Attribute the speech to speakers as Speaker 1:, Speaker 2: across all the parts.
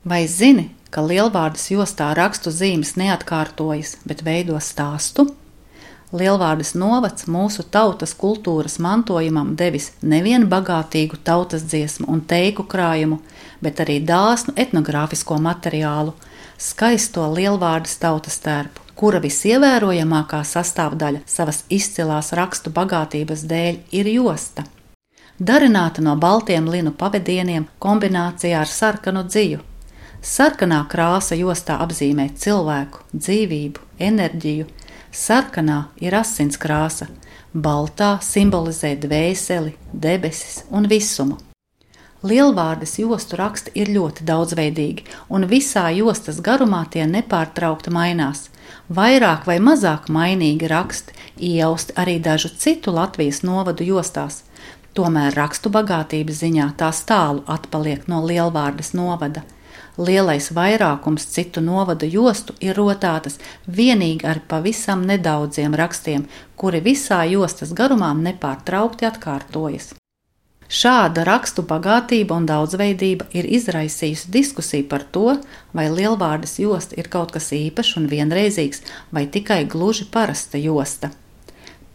Speaker 1: Vai zini, ka lielvārdas jostā rakstu zīmes neatkārtojas, bet veido stāstu? Lielvārdas novads mūsu tautas kultūras mantojumam devis nevienu bagātīgu tautas dziesmu un teiku krājumu, bet arī dāsnu etnogrāfisko materiālu, skaisto lielvārdas tautas tērpu, kura visievērojamākā sastāvdaļa savas izcilās rakstu bagātības dēļ ir josta. Darināta no baltiem linu pavadieniem kombinācijā ar sarkanu dziju. Sarkanā krāsa jostā apzīmē cilvēku, dzīvību, enerģiju, Sarkanā ir asins krāsa, baltā simbolizē dvēseli, debesis un visumu. Lielvārdas jostu raksti ir ļoti daudzveidīgi, un visā jostas garumā tie nepārtraukti mainās. Vairāk vai mazāk mainīgi raksti iejausti arī dažu citu Latvijas novadu jostās. Tomēr rakstu bagātības ziņā tās tālu atpaliek no Lielvārdas novada. Lielais vairākums citu novadu jostu ir rotātas vienīgi ar pavisam nedaudziem rakstiem, kuri visā jostas garumā nepārtraukti atkārtojas. Šāda rakstu bagātība un daudzveidība ir izraisījusi diskusiju par to, vai lielvārdas josta ir kaut kas īpašs un vienreizīgs, vai tikai gluži parasta josta.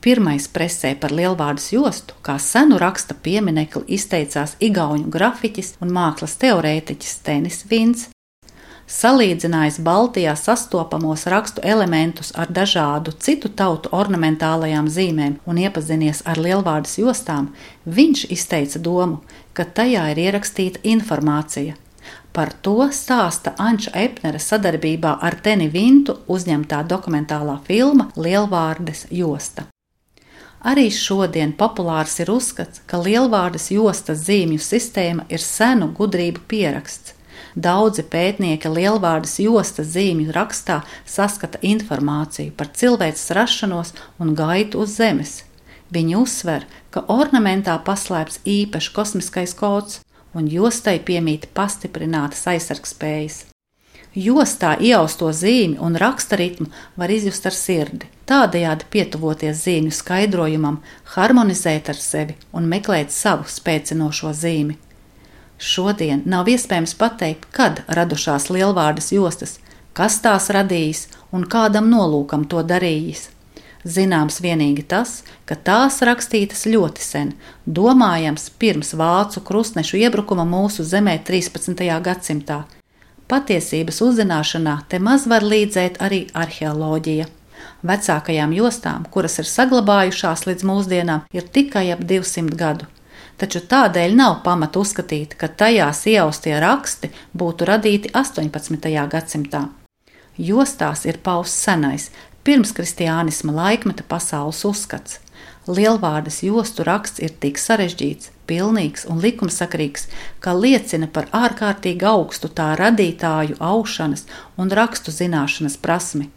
Speaker 1: Pirmais presē par lielvārdas jostu, kā senu raksta pieminekli, izteicās igauņu grafiķis un mākslas teorētiķis Tenis Vins. Salīdzinājis Baltijā sastopamos rakstu elementus ar dažādu citu tautu ornamentālajām zīmēm un iepazinies ar lielvārdas jostām, viņš izteica domu, ka tajā ir ierakstīta informācija, Par to stāsta Anča Epnera sadarbībā ar Teni Vintu uzņemtā dokumentālā filma Lielvārdes josta. Arī šodien populārs ir uzskats, ka lielvārdas jostas zīmju sistēma ir senu gudrību pieraksts. Daudzi pētnieki lielvārdas jostas zīmju rakstā saskata informāciju par cilvēces rašanos un gaitu uz Zemes. Viņi uzsver, ka ornamentā paslēpts īpašs kosmiskais kods, un jostai piemīt pastiprinātas aizsargspējas. Jostā iausto zīmi un raksta ritmu var izjust ar sirdi, tādējādi pietuvoties zīmju skaidrojumam, harmonizēt ar sevi un meklēt savu spēcinošo zīmi. Šodien nav iespējams pateikt, kad radušās lielvārdas jostas, kas tās radījis un kādam nolūkam to darījis. Zināms vienīgi tas, ka tās rakstītas ļoti sen, domājams pirms vācu krustnešu iebrukuma mūsu zemē 13. gadsimtā, Patiesības uzzināšanā te maz var līdzēt arī arheoloģija. Vecākajām jostām, kuras ir saglabājušās līdz mūsdienām, ir tikai ap 200 gadu. Taču tādēļ nav pamata uzskatīt, ka tajās ieaustie raksti būtu radīti 18. gadsimtā. Jostās ir pausts senais, pirmskristiānisma laikmeta pasaules uzskats. Lielvārdas jostu raksts ir tik sarežģīts, pilnīgs un likumsakrīgs, ka liecina par ārkārtīgi augstu tā radītāju aušanas un rakstu zināšanas prasmi.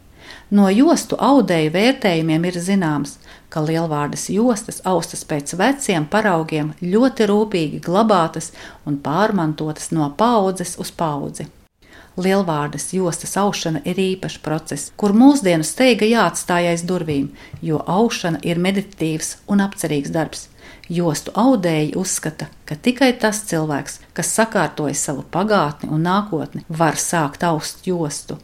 Speaker 1: No jostu audēju vērtējumiem ir zināms, ka lielvārdas jostas austas pēc veciem paraugiem ļoti rūpīgi glabātas un pārmantotas no paudzes uz paudzi. Lielvārdas jostas aušana ir īpašs process, kur mūsdienu steiga jāatstāj aiz durvīm, jo aušana ir meditatīvs un apcerīgs darbs. Jostu audēji uzskata, ka tikai tas cilvēks, kas sakārtoja savu pagātni un nākotni, var sākt aust jostu.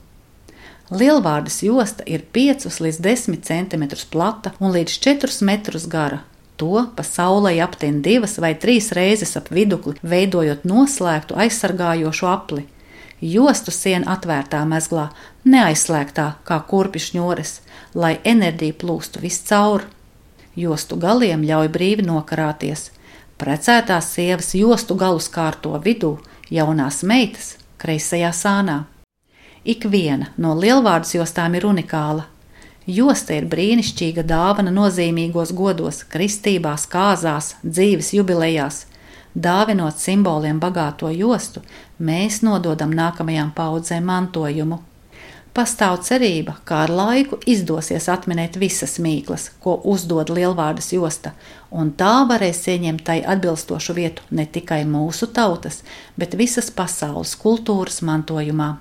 Speaker 1: Lielvārdas josta ir 5 līdz 10 cm plata un līdz 4 metrus gara. To pa saulei aptien divas vai trīs reizes ap vidukli, veidojot noslēgtu aizsargājošu apli. Jostu siena atvērtā mezglā, neaizslēgtā kā kurpju šņores, lai enerģija plūstu viscaur. Jostu galiem ļauj brīvi nokarāties. Precētās sievas jostu galus kārto vidū, jaunās meitas kreisajā sānā. Ik viena no lielvārdas jostām ir unikāla. Josta ir brīnišķīga dāvana nozīmīgos godos, kristībās, kāzās, dzīves jubilejās. Dāvinot simboliem bagāto jostu, mēs nododam nākamajām paudzēm mantojumu. Pastāv cerība, ka ar laiku izdosies atminēt visas mīklas, ko uzdod lielvārdas josta, un tā varēs ieņemt tai atbilstošu vietu ne tikai mūsu tautas, bet visas pasaules kultūras mantojumā.